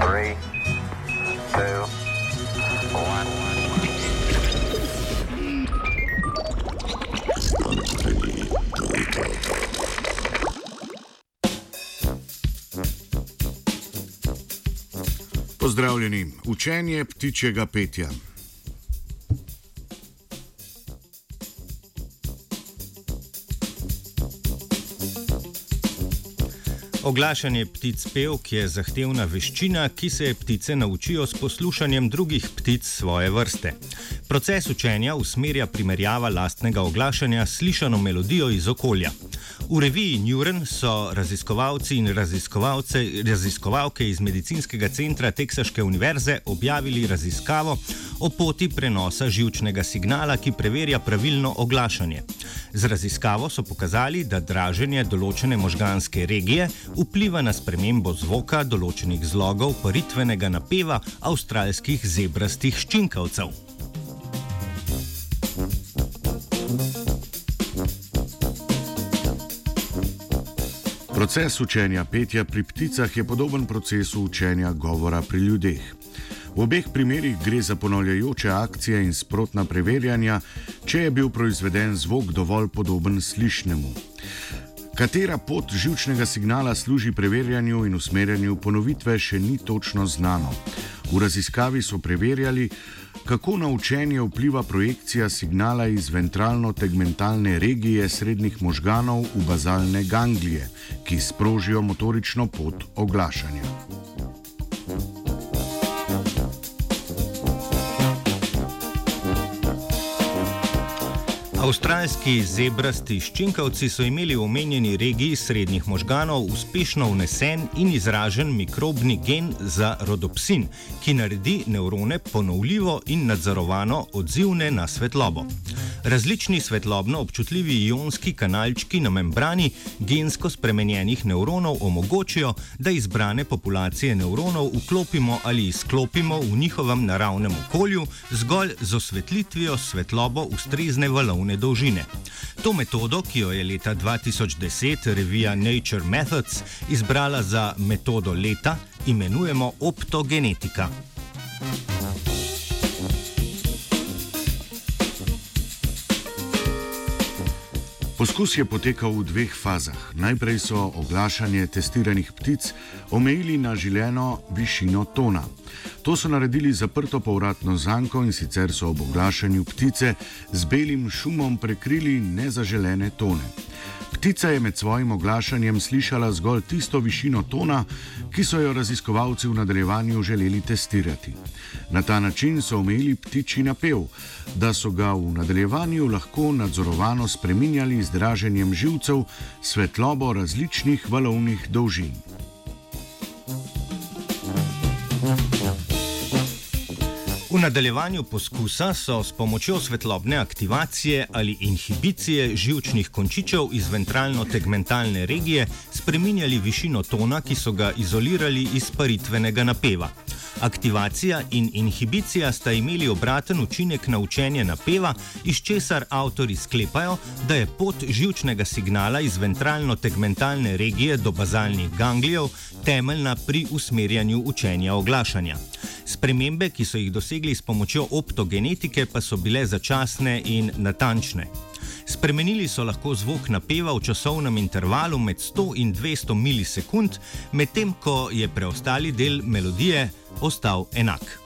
Three, two, one. Pozdravljeni, učenje ptičjega petja. Oglašanje ptic pevk je zahtevna veščina, ki se je ptice naučijo s poslušanjem drugih ptic svoje vrste. Proces učenja usmerja primerjava lastnega oglašanja s slišano melodijo iz okolja. V reviji Neuron so raziskovalci in raziskovalke iz medicinskega centra Teksaške univerze objavili raziskavo o poti prenosa žilčnega signala, ki preverja pravilno oglašanje. Z raziskavo so pokazali, da draženje določene možganske regije vpliva na spremembo zvoka določenih zlogov paritvenega napeva avstralskih zebrastih ščinkavcev. Proces učenja petja pri pticah je podoben procesu učenja govora pri ljudeh. V obeh primerih gre za ponavljajoče akcije in sprotna preverjanja, če je bil proizveden zvok dovolj podoben slišnemu. Katera pot žilčnega signala služi preverjanju in usmerjanju ponovitve, še ni točno znano. V raziskavi so preverjali, kako na učenje vpliva projekcija signala iz ventralno-tegmentalne regije srednjih možganov v bazalne ganglije, ki sprožijo motorično pot oglašanja. Avstralski zebrasti ščinkavci so imeli v omenjeni regiji srednjih možganov uspešno vnesen in izražen mikrobni gen za rodopsin, ki naredi nevrone ponovljivo in nadzorovano odzivne na svetlobo. Različni svetlobno občutljivi ionski kanalčki na membrani gensko spremenjenih nevronov omogočijo, da izbrane populacije nevronov vklopimo ali izklopimo v njihovem naravnem okolju zgolj z osvetlitvijo svetlobo ustrezne valovne dolžine. To metodo, ki jo je leta 2010 revija Nature Methods izbrala za metodo leta, imenujemo optogenetika. Poskus je potekal v dveh fazah. Najprej so oglašanje testiranih ptic omejili na želeno višino tona. To so naredili zaprto povratno zanko in sicer so ob oglašanju ptice z belim šumom prekrili nezaželene tone. Ptica je med svojim oglašanjem slišala zgolj tisto višino tona, ki so jo raziskovalci v nadaljevanju želeli testirati. Na ta način so omejili ptiči napev, da so ga v nadaljevanju lahko nadzorovano spreminjali z draženjem živcev svetlobo različnih valovnih dolžin. Nadaljevanju poskusa so s pomočjo svetlobne aktivacije ali inhibicije žilčnih končičev iz ventralno-tegmentalne regije spreminjali višino tona, ki so ga izolirali iz paritvenega napeva. Aktivacija in inhibicija sta imeli obraten učinek na učenje napeva, iz česar avtori sklepajo, da je pot žilčnega signala iz ventralno-tegmentalne regije do bazalnih ganglijev temeljna pri usmerjanju učenja oglašanja. Spremembe, ki so jih dosegli s pomočjo optogenetike, pa so bile začasne in natančne. Spremenili so lahko zvok napeva v časovnem intervalu med 100 in 200 milisekund, medtem ko je preostali del melodije ostal enak.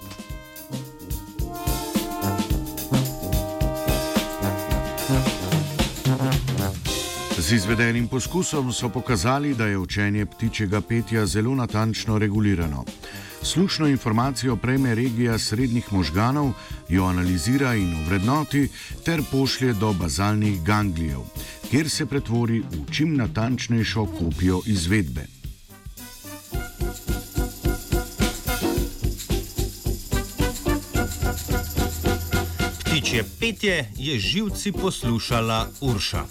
Z izvedenim poskusom so pokazali, da je učenje ptičjega petja zelo natančno regulirano. Slušno informacijo prejme regija srednjih možganov, jo analizira in ovrednoti ter pošlje do bazalnih ganglijev, kjer se pretvori v čim natančnejšo kopijo izvedbe. Ptičje petje je živci poslušala Urša.